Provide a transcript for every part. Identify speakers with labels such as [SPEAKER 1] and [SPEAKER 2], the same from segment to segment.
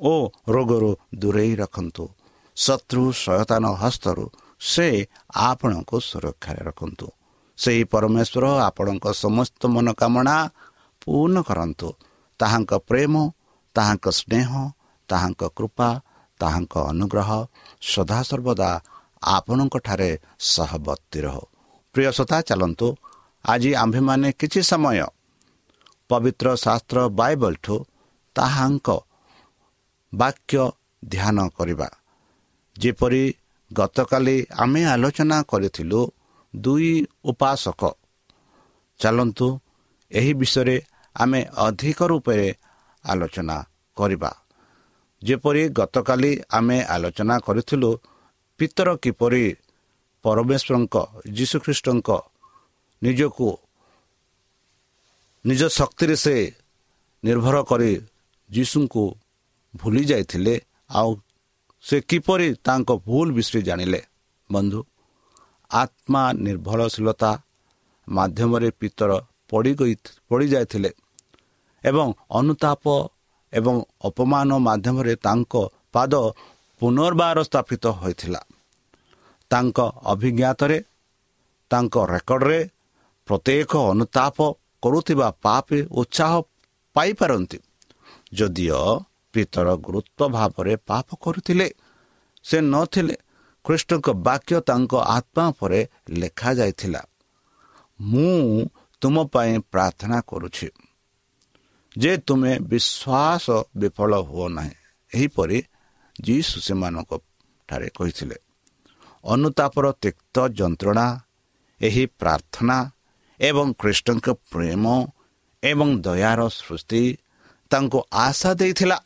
[SPEAKER 1] ଓ ରୋଗରୁ ଦୂରେଇ ରଖନ୍ତୁ। ଶତ୍ରୁ ସୟତାନ ହସ୍ତରୁ ସେ ଆପଣଙ୍କୁ ସୁରକ୍ଷାରେ ରଖନ୍ତୁ। ସେହି ପରମେଶ୍ୱର ଆପଣଙ୍କ ସମସ୍ତ ମନୋକାମନା ପୂର୍ଣ୍ଣ କରନ୍ତୁ। ତାହାଙ୍କ ପ୍ରେମ ତାହାଙ୍କ ସ୍ନେହ ତାହାଙ୍କ କୃପା ତାହାଙ୍କ ଅନୁଗ୍ରହ ସଦାସର୍ବଦା ଆପଣଙ୍କଠାରେ ସହବର୍ତ୍ତୀ ରହ। ପ୍ରିୟ ସତା ଚାଲନ୍ତୁ। ଆଜି ଆମ୍ଭେମାନେ କିଛି ସମୟ ପବିତ୍ର ଶାସ୍ତ୍ର ବାଇବଲଠୁ ତାହାଙ୍କ ବାକ୍ୟ ଧ୍ୟାନ କରିବା। ଯେପରି ଗତକାଲି ଆମେ ଆଲୋଚନା କରିଥିଲୁ ଦୁଇ ଉପାସକ। ଚାଲନ୍ତୁ ଏହି ବିଷୟରେ ଆମେ ଅଧିକ ରୂପରେ ଆଲୋଚନା କରିବା। ଯେପରି ଗତକାଲି ଆମେ ଆଲୋଚନା କରିଥିଲୁ ପିତର କିପରି ପରମେଶ୍ୱରଙ୍କ ଯୀଶୁଖ୍ରୀଷ୍ଟଙ୍କ ନିଜକୁ ନିଜ ଶକ୍ତିରେ ସେ ନିର୍ଭର କରି ଯୀଶୁଙ୍କୁ ଭୁଲି ଯାଇଥିଲେ ଆଉ ସେ କିପରି ତାଙ୍କ ଭୁଲ ବିଷୟରେ ଜାଣିଲେ? ବନ୍ଧୁ ଆତ୍ମା ନିର୍ଭରଶୀଳତା ମାଧ୍ୟମରେ ପିତର ପଡ଼ି ପଡ଼ିଯାଇଥିଲେ ଏବଂ ଅନୁତାପ ଏବଂ ଅପମାନ ମାଧ୍ୟମରେ ତାଙ୍କ ପାଦ ପୁନର୍ବାର ସ୍ଥାପିତ ହୋଇଥିଲା। ତାଙ୍କ ଅଭିଜ୍ଞତାରେ ତାଙ୍କ ରେକର୍ଡରେ ପ୍ରତ୍ୟେକ ଅନୁତାପ କରୁଥିବା ପାପେ ଉତ୍ସାହ ପାଇପାରନ୍ତି। ଯଦିଓ ପିତର ଗୁରୁତ୍ୱ ଭାବରେ ପାପ କରୁଥିଲେ ସେ ନଥିଲେ ଖ୍ରୀଷ୍ଟଙ୍କ ବାକ୍ୟ ତାଙ୍କ ଆତ୍ମା ଉପରେ ଲେଖାଯାଇଥିଲା ମୁଁ ତୁମ ପାଇଁ ପ୍ରାର୍ଥନା କରୁଛି ଯେ ତୁମେ ବିଶ୍ୱାସ ବିଫଳ ହୁଅ ନାହିଁ ଏହିପରି ଯୀଶୁ ସେମାନଙ୍କ ଠାରେ କହିଥିଲେ। ଅନୁତାପର ତିକ୍ତ ଯନ୍ତ୍ରଣା ଏହି ପ୍ରାର୍ଥନା ଏବଂ ଖ୍ରୀଷ୍ଟଙ୍କ ପ୍ରେମ ଏବଂ ଦୟାର ସୃଷ୍ଟି ତାଙ୍କୁ ଆଶା ଦେଇଥିଲା।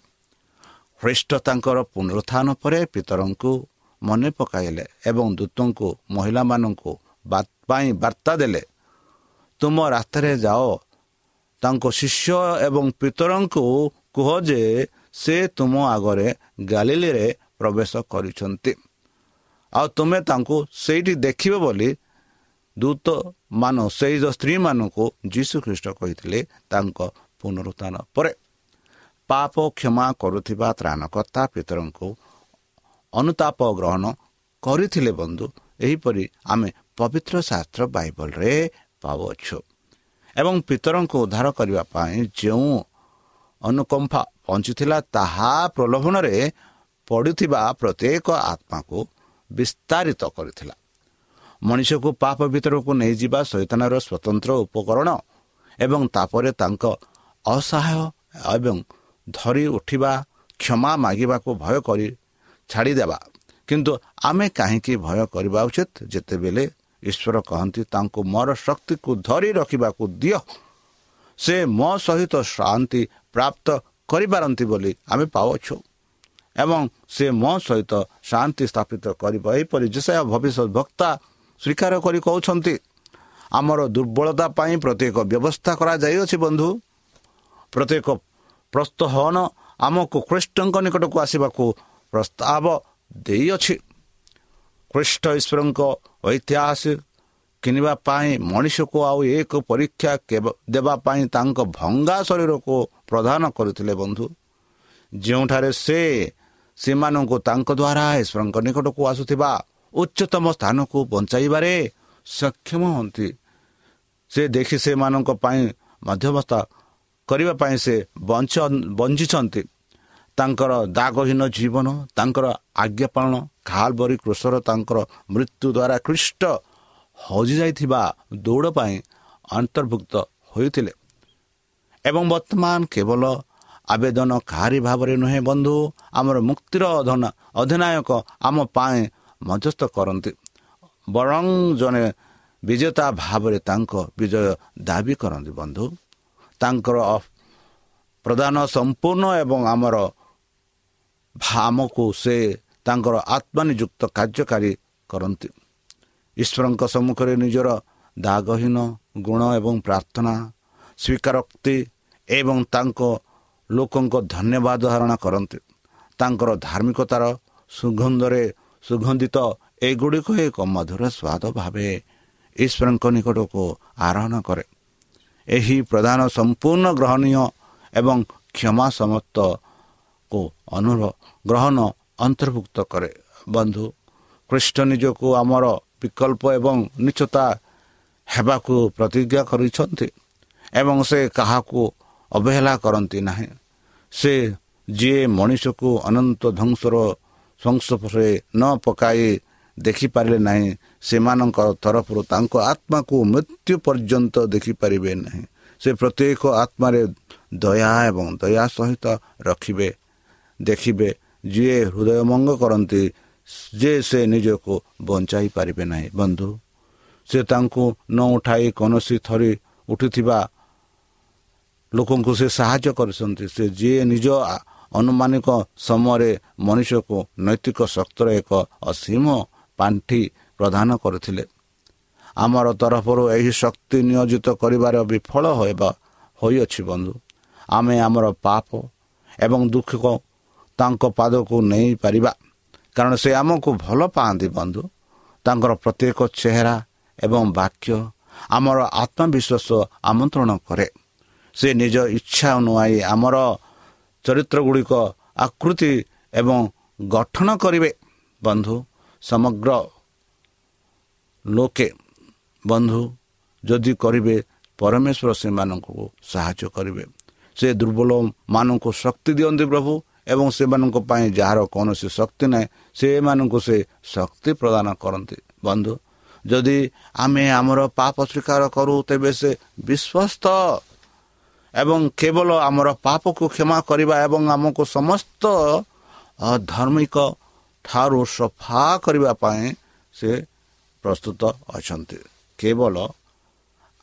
[SPEAKER 1] ଖ୍ରୀଷ୍ଟ ତାଙ୍କର ପୁନରୁତ୍ଥାନ ପରେ ପିତରଙ୍କୁ ମନେ ପକାଇଲେ ଏବଂ ଦୂତଙ୍କୁ ମହିଳାମାନଙ୍କୁ ପାଇଁ ବାର୍ତ୍ତା ଦେଲେ ତୁମ ରାସ୍ତାରେ ଯାଅ। ତାଙ୍କ ଶିଷ୍ୟ ଏବଂ ପିତରଙ୍କୁ କୁହ ଯେ ସେ ତୁମ ଆଗରେ ଗାଲିଲିରେ ପ୍ରବେଶ କରିଛନ୍ତି। ଆଉ ତୁମେ ତାଙ୍କୁ ସେଇଠି ଦେଖିବ ବୋଲି ଦୂତ ମାନ ସେଇ ସ୍ତ୍ରୀମାନଙ୍କୁ ଯୀଶୁ ଖ୍ରୀଷ୍ଟ କହିଥିଲେ ତାଙ୍କ ପୁନରୁତ୍ଥାନ ପରେ। ପାପ କ୍ଷମା କରୁଥିବା ତ୍ରାଣକର୍ତ୍ତା ପିତରଙ୍କୁ ଅନୁତାପ ଗ୍ରହଣ କରିଥିଲେ ବନ୍ଧୁ। ଏହିପରି ଆମେ ପବିତ୍ର ଶାସ୍ତ୍ର ବାଇବଲରେ ପାଉଅଛୁ। ଏବଂ ପିତରଙ୍କୁ ଉଦ୍ଧାର କରିବା ପାଇଁ ଯେଉଁ ଅନୁକମ୍ପା ପହଞ୍ଚିଥିଲା ତାହା ପ୍ରଲୋଭନରେ ପଡ଼ିଥିବା ପ୍ରତ୍ୟେକ ଆତ୍ମାକୁ ବିସ୍ତାରିତ କରିଥିଲା। ମଣିଷକୁ ପାପ ଭିତରକୁ ନେଇଯିବା ଶୈତାନର ସ୍ୱତନ୍ତ୍ର ଉପକରଣ ଏବଂ ତାପରେ ତାଙ୍କ ଅସହାୟ ଏବଂ ଧରି ଉଠିବା କ୍ଷମା ମାଗିବାକୁ ଭୟ କରି ଛାଡ଼ିଦେବା। କିନ୍ତୁ ଆମେ କାହିଁକି ଭୟ କରିବା ଉଚିତ? ଯେତେବେଳେ ଈଶ୍ୱର କହନ୍ତି ତାଙ୍କୁ ମୋର ଶକ୍ତିକୁ ଧରି ରଖିବାକୁ ଦିଅ। ସେ ମୋ ସହିତ ଶାନ୍ତି ପ୍ରାପ୍ତ କରିପାରନ୍ତି ବୋଲି ଆମେ ପାଉଛୁ। ଏବଂ ସେ ମୋ ସହିତ ଶାନ୍ତି ସ୍ଥାପିତ କରିବ ଏହିପରି ଯେସା ଭବିଷ୍ୟତ ବକ୍ତା ସ୍ୱୀକାର କରି କହୁଛନ୍ତି ଆମର ଦୁର୍ବଳତା ପାଇଁ ପ୍ରତ୍ୟେକ ବ୍ୟବସ୍ଥା କରାଯାଇଅଛି ବନ୍ଧୁ। ପ୍ରତ୍ୟେକ ପ୍ରସ୍ତହନ ଆମକୁ ଖ୍ରୀଷ୍ଟଙ୍କ ନିକଟକୁ ଆସିବାକୁ ପ୍ରସ୍ତାବ ଦେଇଅଛି। ଖ୍ରୀଷ୍ଟ ଈଶ୍ୱରଙ୍କ ଐତିହାସ କିଣିବା ପାଇଁ ମଣିଷକୁ ଆଉ ଏକ ପରୀକ୍ଷା ଦେବା ପାଇଁ ତାଙ୍କ ଭଙ୍ଗା ଶରୀରକୁ ପ୍ରଦାନ କରିଥିଲେ ବନ୍ଧୁ। ଯେଉଁଠାରେ ସେ ସେମାନଙ୍କୁ ତାଙ୍କ ଦ୍ୱାରା ଈଶ୍ୱରଙ୍କ ନିକଟକୁ ଆସୁଥିବା ଉଚ୍ଚତମ ସ୍ଥାନକୁ ବଞ୍ଚାଇବାରେ ସକ୍ଷମ ହୁଅନ୍ତି। ସେ ଦେଖି ସେମାନଙ୍କ ପାଇଁ ମଧ୍ୟବସ୍ଥା କରିବା ପାଇଁ ସେ ବଞ୍ଚିଛନ୍ତି। ତାଙ୍କର ଦାଗହୀନ ଜୀବନ ତାଙ୍କର ଆଜ୍ଞା ପାଳନ ଖାଲବରୀ କୃଷର ତାଙ୍କର ମୃତ୍ୟୁ ଦ୍ୱାରା ଖ୍ରୀଷ୍ଟ ହଜିଯାଇଥିବା ଦୌଡ଼ ପାଇଁ ଅନ୍ତର୍ଭୁକ୍ତ ହୋଇଥିଲେ। ଏବଂ ବର୍ତ୍ତମାନ କେବଳ ଆବେଦନ କାହାରି ଭାବରେ ନୁହେଁ ବନ୍ଧୁ ଆମର ମୁକ୍ତିର ଅଧିନାୟକ ଆମ ପାଇଁ ମଧ୍ୟସ୍ଥ କରନ୍ତି। ବରଂ ଜଣେ ବିଜେତା ଭାବରେ ତାଙ୍କ ବିଜୟ ଦାବି କରନ୍ତି ବନ୍ଧୁ। ତାଙ୍କର ପ୍ରଦାନ ସମ୍ପୂର୍ଣ୍ଣ ଏବଂ ଆମର ଆମକୁ ସେ ତାଙ୍କର ଆତ୍ମନିଯୁକ୍ତ କାର୍ଯ୍ୟକାରୀ କରନ୍ତି। ଈଶ୍ୱରଙ୍କ ସମ୍ମୁଖରେ ନିଜର ଦାଗହୀନ ଗୁଣ ଏବଂ ପ୍ରାର୍ଥନା ସ୍ୱୀକାରୋକ୍ତି ଏବଂ ତାଙ୍କ ଲୋକଙ୍କ ଧନ୍ୟବାଦ ଧାରଣା କରନ୍ତି। ତାଙ୍କର ଧାର୍ମିକତାର ସୁଗନ୍ଧରେ ସୁଗନ୍ଧିତ ଏଗୁଡ଼ିକ ଏକ ମଧୁର ସ୍ୱାଦ ଭାବେ ଈଶ୍ୱରଙ୍କ ନିକଟକୁ ଆରୋହଣ କରେ। ଏହି ପ୍ରଧାନ ସମ୍ପୂର୍ଣ୍ଣ ଗ୍ରହଣୀୟ ଏବଂ କ୍ଷମା ସମସ୍ତକୁ ଅନୁଭବ ଗ୍ରହଣ ଅନ୍ତର୍ଭୁକ୍ତ କରେ। ବନ୍ଧୁ ଖ୍ରୀଷ୍ଟ ନିଜକୁ ଆମର ବିକଳ୍ପ ଏବଂ ନିଚତା ହେବାକୁ ପ୍ରତିଜ୍ଞା କରିଛନ୍ତି ଏବଂ ସେ କାହାକୁ ଅବହେଳା କରନ୍ତି ନାହିଁ। ସେ ଯିଏ ମଣିଷକୁ ଅନନ୍ତ ଧ୍ୱଂସର ସଂସ୍ପର୍ଶରେ ନ ପକାଇ ଦେଖିପାରିଲେ ନାହିଁ। ସେମାନଙ୍କ ତରଫରୁ ତାଙ୍କ ଆତ୍ମାକୁ ମୃତ୍ୟୁ ପର୍ଯ୍ୟନ୍ତ ଦେଖିପାରିବେ ନାହିଁ। ସେ ପ୍ରତ୍ୟେକ ଆତ୍ମାରେ ଦୟା ଏବଂ ଦୟା ସହିତ ରଖିବେ ଦେଖିବେ ଯିଏ ହୃଦୟମଙ୍ଗ କରନ୍ତି ଯେ ସେ ନିଜକୁ ବଞ୍ଚାଇ ପାରିବେ ନାହିଁ। ବନ୍ଧୁ ସେ ତାଙ୍କୁ ନ ଉଠାଇ କୌଣସି ଥରି ଉଠିଥିବା ଲୋକଙ୍କୁ ସେ ସାହାଯ୍ୟ କରିଛନ୍ତି। ସେ ଯିଏ ନିଜ ଅନୁମାନିକ ସମୟରେ ମଣିଷକୁ ନୈତିକ ଶକ୍ତିର ଏକ ଅସୀମ ପାଣ୍ଠି ପ୍ରଦାନ କରିଥିଲେ। ଆମର ତରଫରୁ ଏହି ଶକ୍ତି ନିୟୋଜିତ କରିବାର ବିଫଳ ହେବା ହୋଇଅଛି ବନ୍ଧୁ। ଆମେ ଆମର ପାପ ଏବଂ ଦୁଃଖକୁ ତାଙ୍କ ପାଦକୁ ନେଇପାରିବା। କାରଣ ସେ ଆମକୁ ଭଲ ପାଆନ୍ତି ବନ୍ଧୁ। ତାଙ୍କର ପ୍ରତ୍ୟେକ ଚେହେରା ଏବଂ ବାକ୍ୟ ଆମର ଆତ୍ମବିଶ୍ୱାସ ଆମନ୍ତ୍ରଣ କରେ। ସେ ନିଜ ଇଚ୍ଛା ଅନୁଆଇ ଆମର ଚରିତ୍ର ଗୁଡ଼ିକ ଆକୃତି ଏବଂ ଗଠନ କରିବେ। ବନ୍ଧୁ ସମଗ୍ର ଲୋକେ ବନ୍ଧୁ ଯଦି କରିବେ ପରମେଶ୍ୱର ସେମାନଙ୍କୁ ସାହାଯ୍ୟ କରିବେ। ସେ ଦୁର୍ବଳମାନଙ୍କୁ ଶକ୍ତି ଦିଅନ୍ତି ପ୍ରଭୁ ଏବଂ ସେମାନଙ୍କ ପାଇଁ ଯାହାର କୌଣସି ଶକ୍ତି ନାହିଁ ସେମାନଙ୍କୁ ସେ ଶକ୍ତି ପ୍ରଦାନ କରନ୍ତି। ବନ୍ଧୁ ଯଦି ଆମେ ଆମର ପାପ ସ୍ୱୀକାର କରୁ ତେବେ ସେ ବିଶ୍ୱସ୍ତ ଏବଂ କେବଳ ଆମର ପାପକୁ କ୍ଷମା କରିବା ଏବଂ ଆମକୁ ସମସ୍ତ ଧାର୍ମିକ ଠାରୁ ସଫା କରିବା ପାଇଁ ସେ ପ୍ରସ୍ତୁତ ଅଛନ୍ତି କେବଳ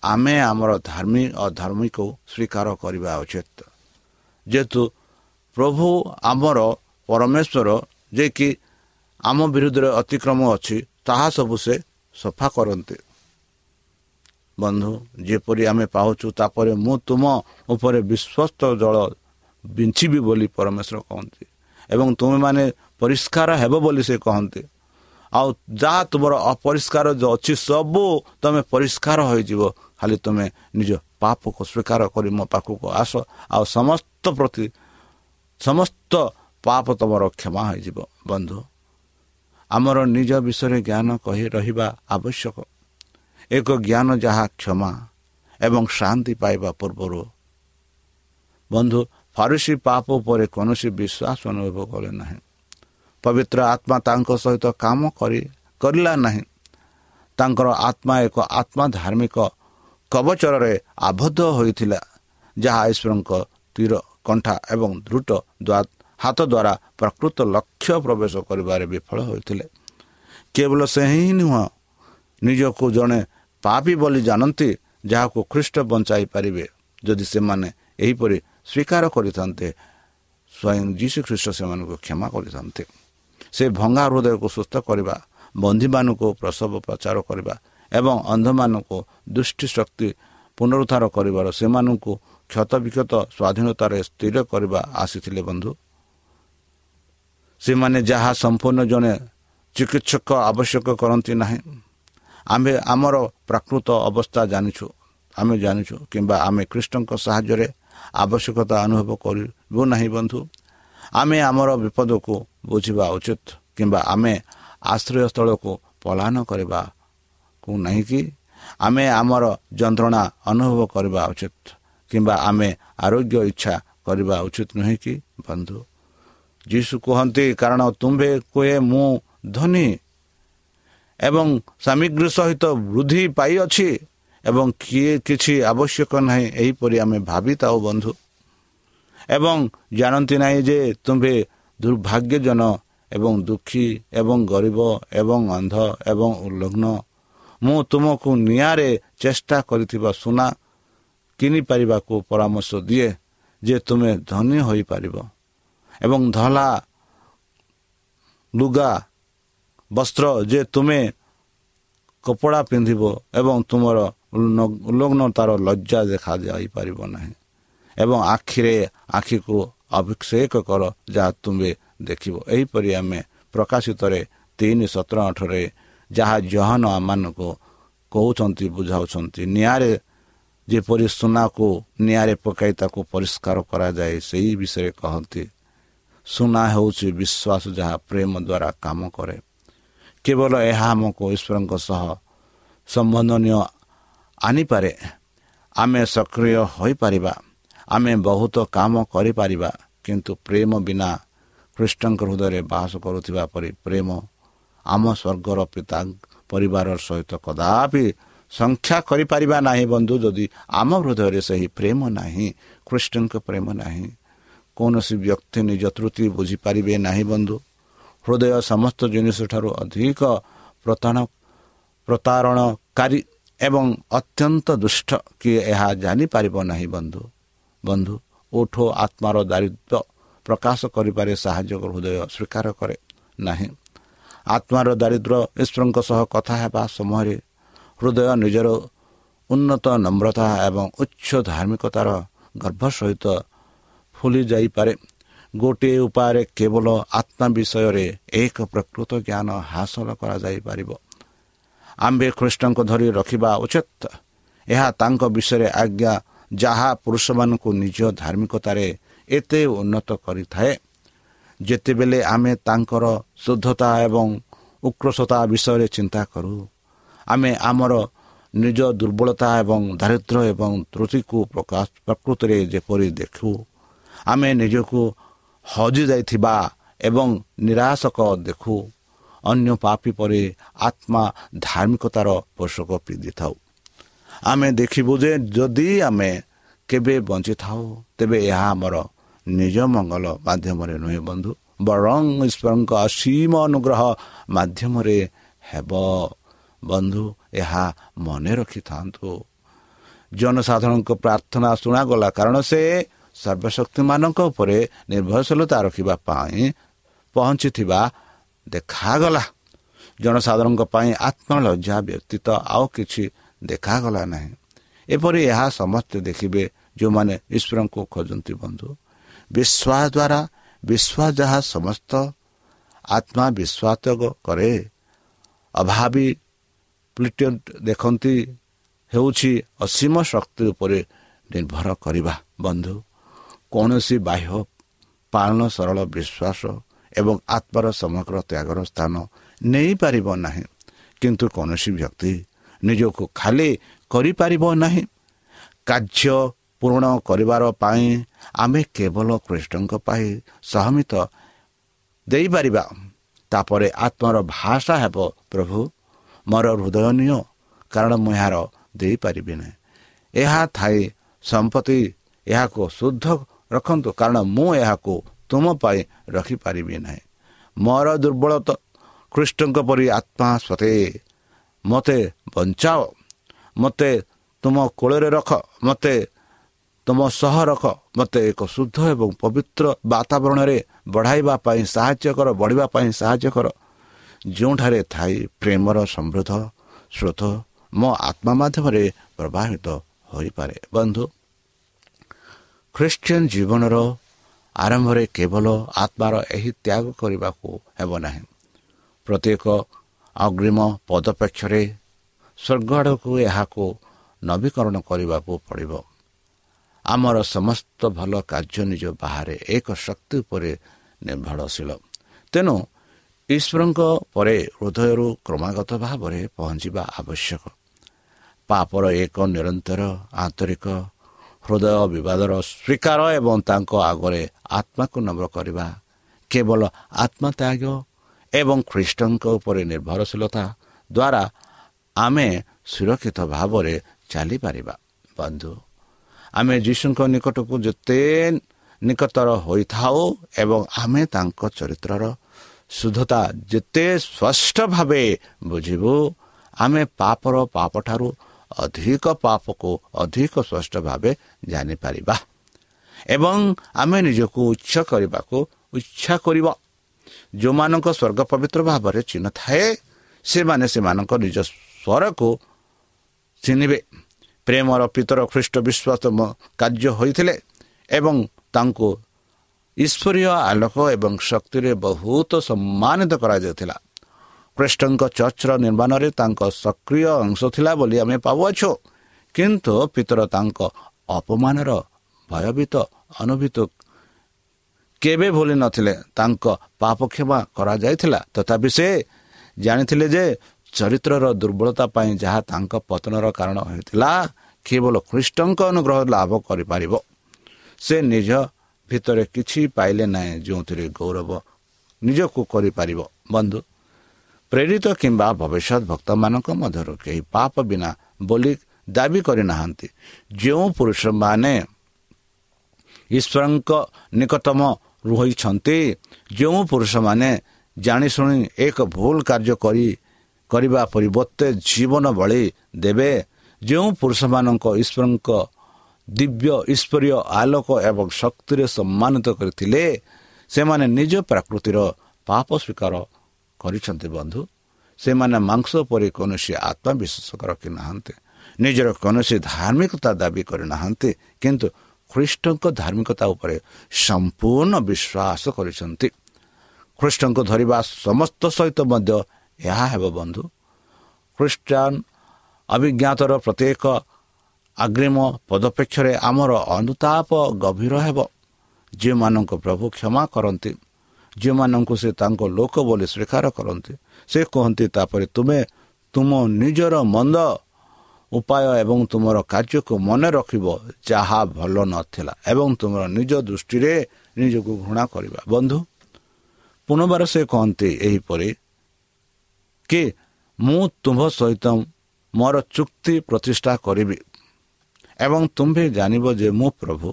[SPEAKER 1] ଆମେ ଆମର ଧାର୍ମୀ ଅଧାର୍ମିକ ସ୍ୱୀକାର କରିବା ଉଚିତ। ଯେହେତୁ ପ୍ରଭୁ ଆମର ପରମେଶ୍ୱର ଯେ କି ଆମ ବିରୁଦ୍ଧରେ ଅତିକ୍ରମ ଅଛି ତାହା ସବୁ ସେ ସଫା କରନ୍ତି। ବନ୍ଧୁ ଯେପରି ଆମେ ପାଉଛୁ ତାପରେ ମୁଁ ତୁମ ଉପରେ ବିଶ୍ୱସ୍ତ ଜଳ ବିଞ୍ଚିବି ବୋଲି ପରମେଶ୍ୱର କହନ୍ତି। ଏବଂ ତୁମେମାନେ ପରିଷ୍କାର ହେବ ବୋଲି ସେ କହନ୍ତି। ଆଉ ଯାହା ତୁମର ଅପରିଷ୍କାର ଯେଉଁ ଅଛି ସବୁ ତୁମେ ପରିଷ୍କାର ହୋଇଯିବ। ଖାଲି ତୁମେ ନିଜ ପାପକୁ ସ୍ୱୀକାର କରି ମୋ ପାଖକୁ ଆସ। ଆଉ ସମସ୍ତ ପ୍ରତି ସମସ୍ତ ପାପ ତୁମର କ୍ଷମା ହୋଇଯିବ ବନ୍ଧୁ। ଆମର ନିଜ ବିଷୟରେ ଜ୍ଞାନ କହି ରହିବା ଆବଶ୍ୟକ। ଏକ ଜ୍ଞାନ ଯାହା କ୍ଷମା ଏବଂ ଶାନ୍ତି ପାଇବା ପୂର୍ବରୁ। ବନ୍ଧୁ ଫାରୁସି ପାପ ଉପରେ କୌଣସି ବିଶ୍ୱାସ ଅନୁଭବ କଲେ ନାହିଁ। ପବିତ୍ର ଆତ୍ମା ତାଙ୍କ ସହିତ କାମ କରି କରିଲା ନାହିଁ। ତାଙ୍କର ଆତ୍ମା ଏକ ଆତ୍ମା ଧାର୍ମିକ କବଚରରେ ଆବଦ୍ଧ ହୋଇଥିଲା ଯାହା ଈଶ୍ୱରଙ୍କ ତୀର କଣ୍ଠା ଏବଂ ଦୃଢ଼ ହାତ ଦ୍ୱାରା ପ୍ରକୃତ ଲକ୍ଷ୍ୟ ପ୍ରବେଶ କରିବାରେ ବିଫଳ ହୋଇଥିଲେ। କେବଳ ସେ ହିଁ ନୁହଁ ନିଜକୁ ଜଣେ ପାପି ବୋଲି ଜାଣନ୍ତି ଯାହାକୁ ଖ୍ରୀଷ୍ଟ ବଞ୍ଚାଇ ପାରିବେ। ଯଦି ସେମାନେ ଏହିପରି ସ୍ୱୀକାର କରିଥାନ୍ତେ ସ୍ୱୟଂ ଯୀଶୁ ଖ୍ରୀଷ୍ଟ ସେମାନଙ୍କୁ କ୍ଷମା କରିଥାନ୍ତେ। ସେ ଭଙ୍ଗା ହୃଦୟକୁ ସୁସ୍ଥ କରିବା ବନ୍ଧୀମାନଙ୍କୁ ପ୍ରସବ ପ୍ରଚାର କରିବା ଏବଂ ଅନ୍ଧମାନଙ୍କୁ ଦୃଷ୍ଟି ଶକ୍ତି ପୁନରୁଦ୍ଧାର କରିବାର ସେମାନଙ୍କୁ କ୍ଷତ ବିକ୍ଷତ ସ୍ୱାଧୀନତାରେ ସ୍ଥିର କରିବା ଆସିଥିଲେ ବନ୍ଧୁ। ସେମାନେ ଯାହା ସମ୍ପୂର୍ଣ୍ଣ ଜଣେ ଚିକିତ୍ସକ ଆବଶ୍ୟକ କରନ୍ତି ନାହିଁ। ଆମ୍ଭେ ଆମର ପ୍ରାକୃତ ଅବସ୍ଥା ଜାଣିଛୁ ଆମେ ଜାଣିଛୁ କିମ୍ବା ଆମେ ଖ୍ରୀଷ୍ଟଙ୍କ ସାହାଯ୍ୟରେ ଆବଶ୍ୟକତା ଅନୁଭବ କରିବୁ ନାହିଁ ବନ୍ଧୁ। ଆମେ ଆମର ବିପଦକୁ ବୁଝିବା ଉଚିତ କିମ୍ବା ଆମେ ଆଶ୍ରୟସ୍ଥଳକୁ ପଳାୟନ କରିବାକୁ ନାହିଁ କି? ଆମେ ଆମର ଯନ୍ତ୍ରଣା ଅନୁଭବ କରିବା ଉଚିତ କିମ୍ବା ଆମେ ଆରୋଗ୍ୟ ଇଚ୍ଛା କରିବା ଉଚିତ ନୁହେଁ କି ବନ୍ଧୁ? ଯୀଶୁ କୁହନ୍ତି କାରଣ ତୁମ୍ଭେ କୁହେ ମୁଁ ଧନୀ ଏବଂ ସାମଗ୍ରୀ ସହିତ ବୃଦ୍ଧି ପାଇଅଛି ଏବଂ କିଏ କିଛି ଆବଶ୍ୟକ ନାହିଁ ଏହିପରି ଆମେ ଭାବିଥାଉ ବନ୍ଧୁ। ଏବଂ ଜାଣନ୍ତି ନାହିଁ ଯେ ତୁମ୍ଭେ ଦୁର୍ଭାଗ୍ୟଜନ ଏବଂ ଦୁଃଖୀ ଏବଂ ଗରିବ ଏବଂ ଅନ୍ଧ ଏବଂ ଉଲ୍ଲଗ୍ନ ମୁଁ ତୁମକୁ ନିଆଁରେ ଚେଷ୍ଟା କରିଥିବା ସୁନା କିଣିପାରିବାକୁ ପରାମର୍ଶ ଦିଏ ଯେ ତୁମେ ଧନୀ ହୋଇପାରିବ। ଏବଂ ଧଳା ଲୁଗା ବସ୍ତ୍ର ଯେ ତୁମେ କପଡ଼ା ପିନ୍ଧିବ ଏବଂ ତୁମର ଉଲ୍ଲଗ୍ନତାର ଲଜ୍ଜା ଦେଖାଯାଇପାରିବ ନାହିଁ। ଏବଂ ଆଖିରେ ଆଖିକୁ ଅଭିଷେକ କର ଯାହା ତୁମେ ଦେଖିବ। ଏହିପରି ଆମେ ପ୍ରକାଶିତରେ ତିନି ସତର ଅଠରେ ଯାହା ଜହନ ଆମମାନଙ୍କୁ କହୁଛନ୍ତି ବୁଝାଉଛନ୍ତି ନିଆଁରେ ଯେପରି ସୁନାକୁ ନିଆଁରେ ପକାଇ ତାକୁ ପରିଷ୍କାର କରାଯାଏ ସେହି ବିଷୟରେ କହନ୍ତି ସୁନା ହେଉଛି ବିଶ୍ୱାସ ଯାହା ପ୍ରେମ ଦ୍ୱାରା କାମ କରେ। କେବଳ ଏହା ଆମକୁ ଈଶ୍ୱରଙ୍କ ସହ ସମ୍ବନ୍ଧନୀୟ ଆଣିପାରେ। ଆମେ ସକ୍ରିୟ ହୋଇପାରିବା। ଆମେ ବହୁତ କାମ କରିପାରିବା କିନ୍ତୁ ପ୍ରେମ ବିନା ଖ୍ରୀଷ୍ଟଙ୍କ ହୃଦୟରେ ବାସ କରୁଥିବା ପରି ପ୍ରେମ ଆମ ସ୍ୱର୍ଗର ପିତା ପରିବାର ସହିତ କଦାପି ସଂଖ୍ୟା କରିପାରିବା ନାହିଁ ବନ୍ଧୁ ଯଦି ଆମ ହୃଦୟରେ ସେହି ପ୍ରେମ ନାହିଁ ଖ୍ରୀଷ୍ଟଙ୍କ ପ୍ରେମ ନାହିଁ। କୌଣସି ବ୍ୟକ୍ତି ନିଜ ତ୍ରୁଟି ବୁଝିପାରିବେ ନାହିଁ ବନ୍ଧୁ। ହୃଦୟ ସମସ୍ତ ଜିନିଷ ଠାରୁ ଅଧିକ ପ୍ରତାରଣ ପ୍ରତାରଣକାରୀ ଏବଂ ଅତ୍ୟନ୍ତ ଦୁଷ୍ଟ କିଏ ଏହା ଜାଣିପାରିବ ନାହିଁ ବନ୍ଧୁ। ବନ୍ଧୁ ଓଠ ଆତ୍ମାର ଦାରିଦ୍ର୍ୟ ପ୍ରକାଶ କରିବାରେ ସାହାଯ୍ୟ ହୃଦୟ ସ୍ୱୀକାର କରେ ନାହିଁ। ଆତ୍ମାର ଦାରିଦ୍ର୍ୟ ଈଶ୍ୱରଙ୍କ ସହ କଥା ହେବା ସମୟରେ ହୃଦୟ ନିଜର ଉନ୍ନତ ନମ୍ରତା ଏବଂ ଉଚ୍ଚ ଧାର୍ମିକତାର ଗର୍ଭ ସହିତ ଫୁଲି ଯାଇପାରେ। ଗୋଟିଏ ଉପାୟରେ କେବଳ ଆତ୍ମା ବିଷୟରେ ଏକ ପ୍ରକୃତ ଜ୍ଞାନ ହାସଲ କରାଯାଇପାରିବ। ଆମ୍ଭେ ଖ୍ରୀଷ୍ଟଙ୍କୁ ଧରି ରଖିବା ଉଚିତ। ଏହା ତାଙ୍କ ବିଷୟରେ ଆଜ୍ଞା ଯାହା ପୁରୁଷମାନଙ୍କୁ ନିଜ ଧାର୍ମିକତାରେ ଏତେ ଉନ୍ନତ କରିଥାଏ ଯେତେବେଳେ ଆମେ ତାଙ୍କର ଶୁଦ୍ଧତା ଏବଂ ଉକ୍ରୋଶତା ବିଷୟରେ ଚିନ୍ତା କରୁ ଆମେ ଆମର ନିଜ ଦୁର୍ବଳତା ଏବଂ ଦାରିଦ୍ର୍ୟ ଏବଂ ତ୍ରୁଟିକୁ ପ୍ରକାଶ ପ୍ରକୃତିରେ ଯେପରି ଦେଖୁ ଆମେ ନିଜକୁ ହଜିଯାଇଥିବା ଏବଂ ନିରାଶକ ଦେଖୁ ଅନ୍ୟ ପାପି ପରେ ଆତ୍ମା ଧାର୍ମିକତାର ପୋଷକ ପିନ୍ଧିଥାଉ। ଆମେ ଦେଖିବୁ ଯେ ଯଦି ଆମେ କେବେ ବଞ୍ଚିଥାଉ ତେବେ ଏହା ଆମର ନିଜ ମଙ୍ଗଳ ମାଧ୍ୟମରେ ନୁହେଁ ବନ୍ଧୁ ବରଂ ଈଶ୍ୱରଙ୍କ ଅସୀମ ଅନୁଗ୍ରହ ମାଧ୍ୟମରେ ହେବ। ବନ୍ଧୁ ଏହା ମନେ ରଖିଥାନ୍ତୁ। ଜନସାଧାରଣଙ୍କ ପ୍ରାର୍ଥନା ଶୁଣାଗଲା କାରଣ ସେ ସର୍ବଶକ୍ତିମାନଙ୍କ ଉପରେ ନିର୍ଭରଶୀଳତା ରଖିବା ପାଇଁ ପହଞ୍ଚିଥିବା ଦେଖାଗଲା। ଜନସାଧାରଣଙ୍କ ପାଇଁ ଆତ୍ମଲଜ୍ଜା ବ୍ୟତୀତ ଆଉ କିଛି ଦେଖାଗଲା ନାହିଁ। ଏପରି ଏହା ସମସ୍ତେ ଦେଖିବେ ଯେଉଁମାନେ ଈଶ୍ୱରଙ୍କୁ ଖୋଜନ୍ତି ବନ୍ଧୁ। ବିଶ୍ୱାସ ଦ୍ୱାରା ବିଶ୍ୱାସ ଯାହା ସମସ୍ତ ଆତ୍ମା ବିଶ୍ୱାସ କରେ। ଅଭାବୀ ଦେଖନ୍ତି ହେଉଛି ଅସୀମ ଶକ୍ତି ଉପରେ ନିର୍ଭର କରିବା ବନ୍ଧୁ। କୌଣସି ବାହ୍ୟ ପାଳନ ସରଳ ବିଶ୍ୱାସ ଏବଂ ଆତ୍ମାର ସମଗ୍ର ତ୍ୟାଗର ସ୍ଥାନ ନେଇପାରିବ ନାହିଁ। କିନ୍ତୁ କୌଣସି ବ୍ୟକ୍ତି ନିଜକୁ ଖାଲି କରିପାରିବ ନାହିଁ। କାର୍ଯ୍ୟ ପୂରଣ କରିବାର ପାଇଁ ଆମେ କେବଳ କୃଷ୍ଣଙ୍କ ପାଇଁ ସହମିତ ଦେଇପାରିବା। ତାପରେ ଆତ୍ମାର ଭାଷା ହେବ ପ୍ରଭୁ ମୋର ହୃଦୟ ନିଅ କାରଣ ମୁଁ ଏହାର ଦେଇପାରିବି ନାହିଁ ଏହା ଥାଇ ସମ୍ପତ୍ତି ଏହାକୁ ଶୁଦ୍ଧ ରଖନ୍ତୁ କାରଣ ମୁଁ ଏହାକୁ ତୁମ ପାଇଁ ରଖିପାରିବି ନାହିଁ। ମୋର ଦୁର୍ବଳତା କୃଷ୍ଣଙ୍କ ପରି ଆତ୍ମା ସତେ ମୋତେ ବଞ୍ଚାଅ। ମୋତେ ତୁମ କୋଳରେ ରଖ। ମୋତେ ତୁମ ସହ ରଖ। ମୋତେ ଏକ ଶୁଦ୍ଧ ଏବଂ ପବିତ୍ର ବାତାବରଣରେ ବଢ଼ାଇବା ପାଇଁ ସାହାଯ୍ୟ କର ବଢ଼ିବା ପାଇଁ ସାହାଯ୍ୟ କର। ଯେଉଁଠାରେ ଥାଇ ପ୍ରେମର ସମୃଦ୍ଧ ସ୍ରୋତ ମୋ ଆତ୍ମା ମାଧ୍ୟମରେ ପ୍ରବାହିତ ହୋଇପାରେ। ବନ୍ଧୁ ଖ୍ରୀଷ୍ଟିଆନ ଜୀବନର ଆରମ୍ଭରେ କେବଳ ଆତ୍ମାର ଏହି ତ୍ୟାଗ କରିବାକୁ ହେବ ନାହିଁ। ପ୍ରତ୍ୟେକ ଅଗ୍ରିମ ପଦପେକ୍ଷରେ ସ୍ୱର୍ଗ ଆଡ଼କୁ ଏହାକୁ ନବୀକରଣ କରିବାକୁ ପଡ଼ିବ। ଆମର ସମସ୍ତ ଭଲ କାର୍ଯ୍ୟ ନିଜ ବାହାରେ ଏକ ଶକ୍ତି ଉପରେ ନିର୍ଭରଶୀଳ। ତେଣୁ ଈଶ୍ୱରଙ୍କ ପରେ ହୃଦୟରୁ କ୍ରମାଗତ ଭାବରେ ପହଞ୍ଚିବା ଆବଶ୍ୟକ। ପାପର ଏକ ନିରନ୍ତର ଆନ୍ତରିକ ହୃଦୟ ବିବାଦର ସ୍ୱୀକାର ଏବଂ ତାଙ୍କ ଆଗରେ ଆତ୍ମାକୁ ନମ୍ର କରିବା କେବଳ ଆତ୍ମତ୍ୟାଗ ଏବଂ ଖ୍ରୀଷ୍ଟଙ୍କ ଉପରେ ନିର୍ଭରଶୀଳତା ଦ୍ୱାରା ଆମେ ସୁରକ୍ଷିତ ଭାବରେ ଚାଲିପାରିବା। ବନ୍ଧୁ ଆମେ ଯୀଶୁଙ୍କ ନିକଟକୁ ଯେତେ ନିକଟର ହୋଇଥାଉ ଏବଂ ଆମେ ତାଙ୍କ ଚରିତ୍ରର ଶୁଦ୍ଧତା ଯେତେ ସ୍ପଷ୍ଟ ଭାବେ ବୁଝିବୁ ଆମେ ପାପର ପାପଠାରୁ ଅଧିକ ପାପକୁ ଅଧିକ ସ୍ପଷ୍ଟ ଭାବେ ଜାଣିପାରିବା ଏବଂ ଆମେ ନିଜକୁ ଉଚ୍ଚ କରିବାକୁ ଇଚ୍ଛା କରିବ। ଯେଉଁମାନଙ୍କ ସ୍ୱର୍ଗ ପବିତ୍ର ଭାବରେ ଚିହ୍ନ ଥାଏ ସେମାନେ ସେମାନଙ୍କ ନିଜ ସ୍ୱରକୁ ଚିହ୍ନିବେ। ପ୍ରେମର ପିତର ଖ୍ରୀଷ୍ଟ ବିଶ୍ୱାସ କାର୍ଯ୍ୟ ହୋଇଥିଲେ ଏବଂ ତାଙ୍କୁ ଈଶ୍ୱରୀୟ ଆଲୋକ ଏବଂ ଶକ୍ତିରେ ବହୁତ ସମ୍ମାନିତ କରାଯାଉଥିଲା ଖ୍ରୀଷ୍ଟଙ୍କ ଚର୍ଚ୍ଚର ନିର୍ମାଣରେ ତାଙ୍କ ସକ୍ରିୟ ଅଂଶ ଥିଲା ବୋଲି ଆମେ ପାଉଅଛୁ। କିନ୍ତୁ ପିତର ତାଙ୍କ ଅପମାନର ଭୟଭୀତ ଅନୁଭୂତ କେବେ ଭୁଲି ନଥିଲେ ତାଙ୍କ ପାପ କ୍ଷମା କରାଯାଇଥିଲା। ତଥାପି ସେ ଜାଣିଥିଲେ ଯେ ଚରିତ୍ରର ଦୁର୍ବଳତା ପାଇଁ ଯାହା ତାଙ୍କ ପତନର କାରଣ ହୋଇଥିଲା କେବଳ ଖ୍ରୀଷ୍ଟଙ୍କ ଅନୁଗ୍ରହ ଲାଭ କରିପାରିବ। ସେ ନିଜ ଭିତରେ କିଛି ପାଇଲେ ନାହିଁ ଯେଉଁଥିରେ ଗୌରବ ନିଜକୁ କରିପାରିବ। ବନ୍ଧୁ ପ୍ରେରିତ କିମ୍ବା ଭବିଷ୍ୟତ ଭକ୍ତମାନଙ୍କ ମଧ୍ୟରୁ କେହି ପାପ ବିନା ବୋଲି ଦାବି କରିନାହାନ୍ତି। ଯେଉଁ ପୁରୁଷମାନେ ଈଶ୍ୱରଙ୍କ ନିକଟତମ ରହିଛନ୍ତି ଯେଉଁ ପୁରୁଷମାନେ ଜାଣିଶୁଣି ଏକ ଭୁଲ କାର୍ଯ୍ୟ କରି କରିବା ପରିବର୍ତ୍ତେ ଜୀବନ ବଳି ଦେବେ ଯେଉଁ ପୁରୁଷମାନଙ୍କ ଈଶ୍ୱରଙ୍କ ଦିବ୍ୟ ଈଶ୍ୱରୀୟ ଆଲୋକ ଏବଂ ଶକ୍ତିରେ ସମ୍ମାନିତ କରିଥିଲେ ସେମାନେ ନିଜ ପ୍ରାକୃତିର ପାପ ସ୍ୱୀକାର କରିଛନ୍ତି ବନ୍ଧୁ। ସେମାନେ ମାଂସ ପରି କୌଣସି ଆତ୍ମବିଶ୍ୱାସ ରଖିନାହାନ୍ତି। ନିଜର କୌଣସି ଧାର୍ମିକତା ଦାବି କରିନାହାନ୍ତି। କିନ୍ତୁ ଖ୍ରୀଷ୍ଟଙ୍କ ଧାର୍ମିକତା ଉପରେ ସମ୍ପୂର୍ଣ୍ଣ ବିଶ୍ୱାସ କରିଛନ୍ତି। ଖ୍ରୀଷ୍ଟଙ୍କୁ ଧରିବା ସମସ୍ତ ସହିତ ମଧ୍ୟ ଏହା ହେବ ବନ୍ଧୁ। ଖ୍ରୀଷ୍ଟିଆନ ଅଭିଜ୍ଞାତର ପ୍ରତ୍ୟେକ ଆଗ୍ରିମ ପଦପେକ୍ଷରେ ଆମର ଅନୁତାପ ଗଭୀର ହେବ। ଯେଉଁମାନଙ୍କୁ ପ୍ରଭୁ କ୍ଷମା କରନ୍ତି ଯେଉଁମାନଙ୍କୁ ସେ ତାଙ୍କ ଲୋକ ବୋଲି ସ୍ୱୀକାର କରନ୍ତି ସେ କୁହନ୍ତି ତାପରେ ତୁମେ ତୁମ ନିଜର ମନ୍ଦ ଉପାୟ ଏବଂ ତୁମର କାର୍ଯ୍ୟକୁ ମନେ ରଖିବ ଯାହା ଭଲ ନଥିଲା ଏବଂ ତୁମର ନିଜ ଦୃଷ୍ଟିରେ ନିଜକୁ ଘୃଣା କରିବା। ବନ୍ଧୁ ପୁନର୍ବାର ସେ କହନ୍ତି ଏହିପରି କି ମୁଁ ତୁମ୍ଭ ସହିତ ମୋର ଚୁକ୍ତି ପ୍ରତିଷ୍ଠା କରିବି ଏବଂ ତୁମ୍ଭେ ଜାଣିବ ଯେ ମୁଁ ପ୍ରଭୁ।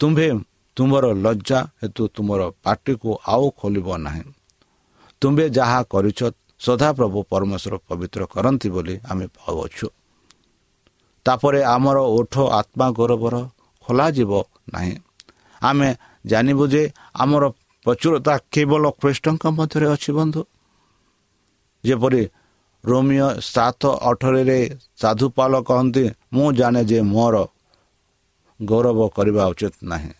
[SPEAKER 1] ତୁମ୍ଭେ ତୁମର ଲଜ୍ଜା ହେତୁ ତୁମର ପାଟିକୁ ଆଉ ଖୋଲିବ ନାହିଁ। ତୁମ୍ଭେ ଯାହା କରିଛ ସଦାପ୍ରଭୁ ପରମେଶ୍ୱର ପବିତ୍ର କରନ୍ତି ବୋଲି ଆମେ ପାଉଅଛୁ। ତାପରେ ଆମର ଓଠ ଆତ୍ମା ଗୌରବର ଖୋଲାଯିବ ନାହିଁ। ଆମେ ଜାଣିବୁ ଯେ ଆମର ପ୍ରଚୁରତା କେବଳ ଖ୍ରୀଷ୍ଟଙ୍କ ମଧ୍ୟରେ ଅଛି ବନ୍ଧୁ। ଯେପରି ରୋମିଓ ସାତ ଅଠରରେ ସାଧୁପାଲ କହନ୍ତି ମୁଁ ଜାଣେ ଯେ ମୋର ଗୌରବ କରିବା ଉଚିତ ନାହିଁ।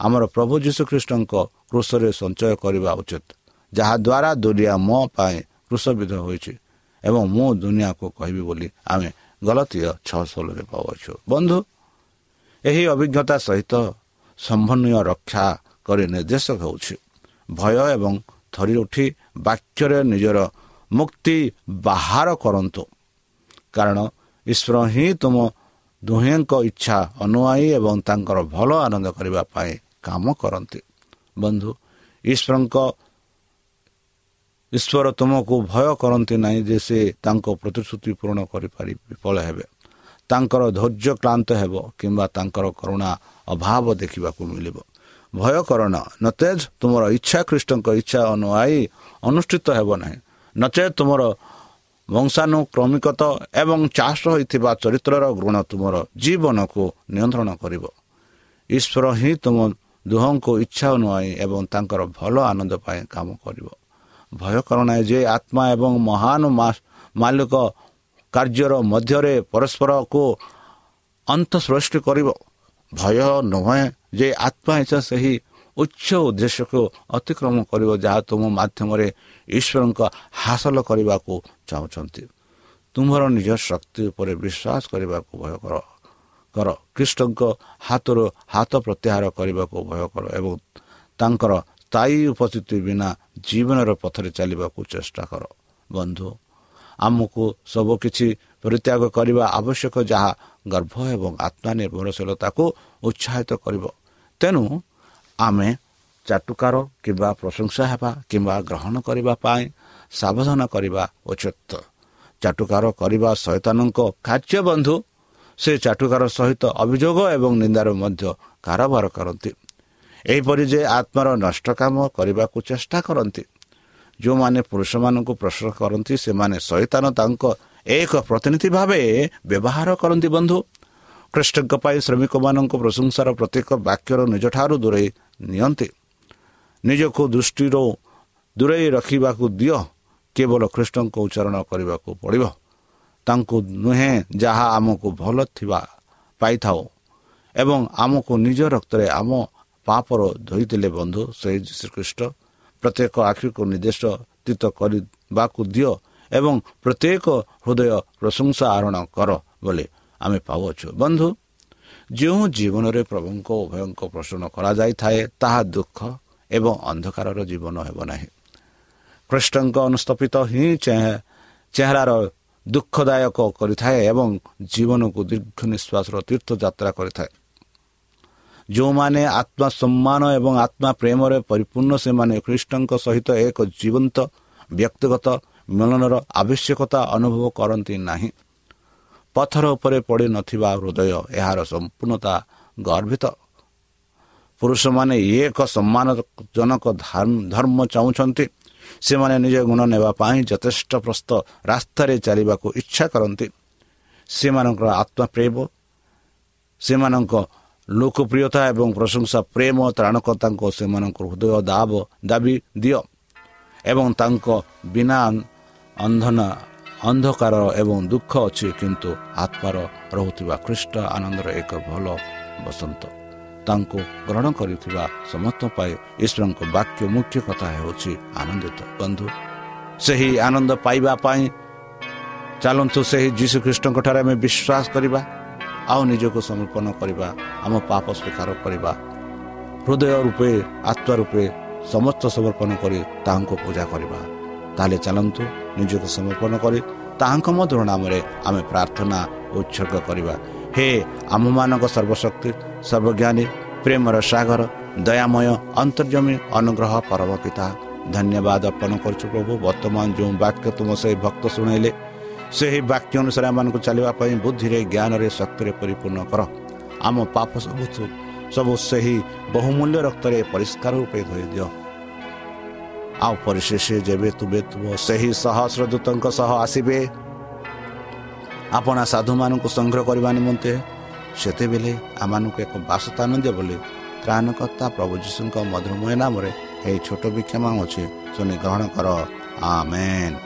[SPEAKER 1] ଆମର ପ୍ରଭୁ ଯୀଶୁଖ୍ରୀଷ୍ଟଙ୍କ କୃଷରେ ସଞ୍ଚୟ କରିବା ଉଚିତ। ଯାହାଦ୍ୱାରା ଦୁନିଆ ମୋ ପାଇଁ କୃଷବିଧ ହୋଇଛି। ଏବଂ ମୁଁ ଦୁନିଆକୁ କହିବି ବୋଲି ଆମେ ଗଲତୀୟ ଛଅ ଷୋହଳରେ ପାଉଅଛୁ। ବନ୍ଧୁ ଏହି ଅଭିଜ୍ଞତା ସହିତ ସମ୍ଭନୀୟ ରକ୍ଷା କରି ନିର୍ଦ୍ଦେଶ ହେଉଛି। ଭୟ ଏବଂ ଥରି ଉଠି ବାକ୍ୟରେ ନିଜର ମୁକ୍ତି ବାହାର କରନ୍ତୁ। କାରଣ ଈଶ୍ୱର ହିଁ ତୁମ ଦୁହେଁଙ୍କ ଇଚ୍ଛା ଅନୁଆୟୀ ଏବଂ ତାଙ୍କର ଭଲ ଆନନ୍ଦ କରିବା ପାଇଁ କାମ କରନ୍ତି। ବନ୍ଧୁ ଈଶ୍ୱରଙ୍କ ଈଶ୍ୱର ତୁମକୁ ଭୟ କରନ୍ତି ନାହିଁ ଯେ ସେ ତାଙ୍କ ପ୍ରତିଶ୍ରୁତି ପୂରଣ କରିପାରି ବିଫଳ ହେବେ। ତାଙ୍କର ଧୈର୍ଯ୍ୟ କ୍ଳାନ୍ତ ହେବ କିମ୍ବା ତାଙ୍କର କରୁଣା ଅଭାବ ଦେଖିବାକୁ ମିଳିବ। ଭୟ କରଣ ନତେଜ ତୁମର ଇଚ୍ଛା ଖ୍ରୀଷ୍ଟଙ୍କ ଇଚ୍ଛା ଅନୁଆୟୀ ଅନୁଷ୍ଠିତ ହେବ ନାହିଁ। ନଚେତ ତୁମର ବଂଶାନୁକ୍ରମିକତ ଏବଂ ଚାଷ ହୋଇଥିବା ଚରିତ୍ରର ଗୁଣ ତୁମର ଜୀବନକୁ ନିୟନ୍ତ୍ରଣ କରିବ। ଈଶ୍ୱର ହିଁ ତୁମ ଦୁହଙ୍କୁ ଇଚ୍ଛା ଅନୁଆୟୀ ଏବଂ ତାଙ୍କର ଭଲ ଆନନ୍ଦ ପାଇଁ କାମ କରିବ। ଭୟ କର ନାହିଁ ଯେ ଆତ୍ମା ଏବଂ ମହାନ ମାଲିକ କାର୍ଯ୍ୟର ମଧ୍ୟରେ ପରସ୍ପରକୁ ଅନ୍ତ ସୃଷ୍ଟି କରିବ। ଭୟ ନୁହେଁ ଯେ ଆତ୍ମା ଇଚ୍ଛା ସେହି ଉଚ୍ଚ ଉଦ୍ଦେଶ୍ୟକୁ ଅତିକ୍ରମ କରିବ ଯାହା ତୁମ ମାଧ୍ୟମରେ ଈଶ୍ୱରଙ୍କ ହାସଲ କରିବାକୁ ଚାହୁଁଛନ୍ତି। ତୁମର ନିଜ ଶକ୍ତି ଉପରେ ବିଶ୍ୱାସ କରିବାକୁ ଭୟ କର। କର ଖ୍ରୀଷ୍ଟଙ୍କ ହାତରୁ ହାତ ପ୍ରତ୍ୟାହାର କରିବାକୁ ଭୟ କର ଏବଂ ତାଙ୍କର ସ୍ଥାୟୀ ଉପସ୍ଥିତି ବିନା ଜୀବନର ପଥରେ ଚାଲିବାକୁ ଚେଷ୍ଟା କର। ବନ୍ଧୁ ଆମକୁ ସବୁକିଛି ପରିତ୍ୟାଗ କରିବା ଆବଶ୍ୟକ ଯାହା ଗର୍ଭ ଏବଂ ଆତ୍ମା ନିର୍ଭରଶୀଳତାକୁ ଉତ୍ସାହିତ କରିବ। ତେଣୁ ଆମେ ଚାଟୁକାର କିମ୍ବା ପ୍ରଶଂସା ହେବା କିମ୍ବା ଗ୍ରହଣ କରିବା ପାଇଁ ସାବଧାନ କରିବା ଉଚିତ। ଚାଟୁକାର କରିବା ଶୈତାନଙ୍କ କାର୍ଯ୍ୟ ବନ୍ଧୁ ସେ ଚାଟୁକାର ସହିତ ଅଭିଯୋଗ ଏବଂ ନିନ୍ଦାର ମଧ୍ୟ କାରବାର କରନ୍ତି। ଏହିପରି ଯେ ଆତ୍ମାର ନଷ୍ଟ କାମ କରିବାକୁ ଚେଷ୍ଟା କରନ୍ତି। ଯେଉଁମାନେ ପୁରୁଷମାନଙ୍କୁ ପ୍ରଶ୍ନ କରନ୍ତି ସେମାନେ ଶୈତାନ ତାଙ୍କ ଏକ ପ୍ରତିନିଧି ଭାବେ ବ୍ୟବହାର କରନ୍ତି ବନ୍ଧୁ। ଖ୍ରୀଷ୍ଟଙ୍କ ପାଇଁ ଶ୍ରମିକମାନଙ୍କ ପ୍ରଶଂସାର ପ୍ରତ୍ୟେକ ବାକ୍ୟର ନିଜଠାରୁ ଦୂରେଇ ନିଅନ୍ତି। ନିଜକୁ ଦୃଷ୍ଟିରୁ ଦୂରେଇ ରଖିବାକୁ ଦିଅ। କେବଳ ଖ୍ରୀଷ୍ଟଙ୍କ ଉଚ୍ଚାରଣ କରିବାକୁ ପଡ଼ିବ। ତାଙ୍କୁ ନୁହେଁ ଯାହା ଆମକୁ ଭଲ ଥିବା ପାଇଥାଉ। ଏବଂ ଆମକୁ ନିଜ ରକ୍ତରେ ଆମ ପାପର ଧୋଇଥିଲେ ବନ୍ଧୁ ସେହି ଶ୍ରୀଖ୍ରୀଷ୍ଟ ପ୍ରତ୍ୟେକ ଆଖିକୁ ନିର୍ଦ୍ଦେଶ କରି ବାକୁ ଦିଅ ଏବଂ ପ୍ରତ୍ୟେକ ହୃଦୟ ପ୍ରଶଂସା ଆହରଣ କର ବୋଲି ଆମେ ପାଉଅଛୁ। ବନ୍ଧୁ ଯେଉଁ ଜୀବନରେ ପ୍ରଭୁଙ୍କ ଉଭୟଙ୍କ ପୋଷଣ କରାଯାଇଥାଏ ତାହା ଦୁଃଖ ଏବଂ ଅନ୍ଧକାରର ଜୀବନ ହେବ ନାହିଁ। ଖ୍ରୀଷ୍ଟଙ୍କ ଅନୁସ୍ଥାପିତ ହିଁ ଚେହେରାର ଦୁଃଖଦାୟକ କରିଥାଏ ଏବଂ ଜୀବନକୁ ଦୀର୍ଘ ନିଶ୍ୱାସର ତୀର୍ଥଯାତ୍ରା କରିଥାଏ। ଯେଉଁମାନେ ଆତ୍ମା ସମ୍ମାନ ଏବଂ ଆତ୍ମା ପ୍ରେମରେ ପରିପୂର୍ଣ୍ଣ ସେମାନେ ଖ୍ରୀଷ୍ଟଙ୍କ ସହିତ ଏକ ଜୀବନ୍ତ ବ୍ୟକ୍ତିଗତ ମିଳନର ଆବଶ୍ୟକତା ଅନୁଭବ କରନ୍ତି ନାହିଁ। ପଥର ଉପରେ ପଡ଼ିନଥିବା ହୃଦୟ ଏହାର ସମ୍ପୂର୍ଣ୍ଣତା ଗର୍ବିତ ପୁରୁଷମାନେ ଏକ ସମ୍ମାନଜନକ ଧର୍ମ ଚାହୁଁଛନ୍ତି। ସେମାନେ ନିଜ ଗୁଣ ନେବା ପାଇଁ ଯଥେଷ୍ଟ ପ୍ରସ୍ତ ରାସ୍ତାରେ ଚାଲିବାକୁ ଇଚ୍ଛା କରନ୍ତି। ସେମାନଙ୍କର ଆତ୍ମପ୍ରେମ ସେମାନଙ୍କ ଲୋକପ୍ରିୟତା ଏବଂ ପ୍ରଶଂସା ପ୍ରେମ ତ୍ରାଣକର୍ତ୍ତାଙ୍କ ସେମାନଙ୍କ ହୃଦୟ ଦାବ ଦାବି ଦିଅ ଏବଂ ତାଙ୍କ ବିନା ଅନ୍ଧନ ଅନ୍ଧକାର ଏବଂ ଦୁଃଖ ଅଛି କିନ୍ତୁ ଆତ୍ମାର ରହୁଥିବା ଖ୍ରୀଷ୍ଟ ଆନନ୍ଦର ଏକ ଭଲ ବସନ୍ତ ତାଙ୍କୁ ଗ୍ରହଣ କରିଥିବା ସମସ୍ତଙ୍କ ପାଇଁ ଈଶ୍ୱରଙ୍କ ବାକ୍ୟ ମୁଖ୍ୟ କଥା ହେଉଛି ଆନନ୍ଦିତ ବନ୍ଧୁ ସେହି ଆନନ୍ଦ ପାଇବା ପାଇଁ ଚାଲନ୍ତୁ ସେହି ଯୀଶୁଖ୍ରୀଷ୍ଟଙ୍କ ଠାରେ ଆମେ ବିଶ୍ୱାସ କରିବା ଆଉ ନିଜକୁ ସମର୍ପଣ କରିବା ଆମ ପାପ ସ୍ୱୀକାର କରିବା। ହୃଦୟ ରୂପେ ଆତ୍ମା ରୂପେ ସମସ୍ତ ସମର୍ପଣ କରି ତାହାଙ୍କୁ ପୂଜା କରିବା। ତାହେଲେ ଚାଲନ୍ତୁ ନିଜକୁ ସମର୍ପଣ କରି ତାହାଙ୍କ ମଧୁର ନାମରେ ଆମେ ପ୍ରାର୍ଥନା ଉତ୍ସର୍ଗ କରିବା। ହେ ଆମମାନଙ୍କ ସର୍ବଶକ୍ତି ସର୍ବଜ୍ଞାନୀ ପ୍ରେମର ସାଗର ଦୟାମୟ ଅନ୍ତର୍ଜମୀ ଅନୁଗ୍ରହ ପରମ ପିତା ଧନ୍ୟବାଦ ଅର୍ପଣ କରୁଛୁ ପ୍ରଭୁ। ବର୍ତ୍ତମାନ ଯେଉଁ ବାକ୍ୟ ତୁମ ସେହି ଭକ୍ତ ଶୁଣାଇଲେ ସେହି ବାକ୍ୟ ଅନୁସାରେ ଆମମାନଙ୍କୁ ଚାଲିବା ପାଇଁ ବୁଦ୍ଧିରେ ଜ୍ଞାନରେ ଶକ୍ତିରେ ପରିପୂର୍ଣ୍ଣ କର। ଆମ ପାପ ସବୁ ସବୁ ସେହି ବହୁମୂଲ୍ୟ ରକ୍ତରେ ପରିଷ୍କାର ରୂପେ ଧୋଇ ଦିଅ। ଆଉ ପରିଶେଷ ଯେବେ ତୁବେ ତୁମ ସେହି ସହସ୍ର ଦୂତଙ୍କ ସହ ଆସିବେ ଆପଣା ସାଧୁମାନଙ୍କୁ ସଂଗ୍ରହ କରିବା ନିମନ୍ତେ ସେତେବେଳେ ଆମମାନଙ୍କୁ ଏକ ବାସସ୍ଥାନ ଦିଅ ବୋଲି ତ୍ରାଣକର୍ତ୍ତା ପ୍ରଭୁ ଯୀଶୁଙ୍କ ମଧୁରମୟ ନାମରେ ଏହି ଛୋଟ ବିକ୍ଷମା ଅଛି ଶୁଣି ଗ୍ରହଣ କର। ଆମେନ୍।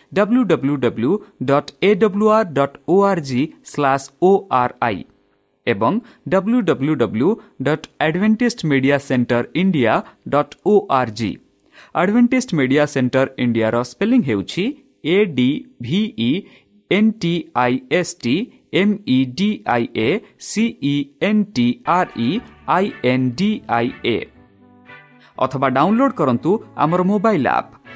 [SPEAKER 2] W W W dot A W R dot O R G slash O R I ଏବଂ W W W dot Adventist media centre India dot O R G Adventist media centre ଇଣ୍ଡିଆର ସ୍ପେଲିଂ ହେଉଛି A D V E N T I S T M E D I A C E N T R E I N D I A ଅଥବା download କରନ୍ତୁ ଆମର mobile app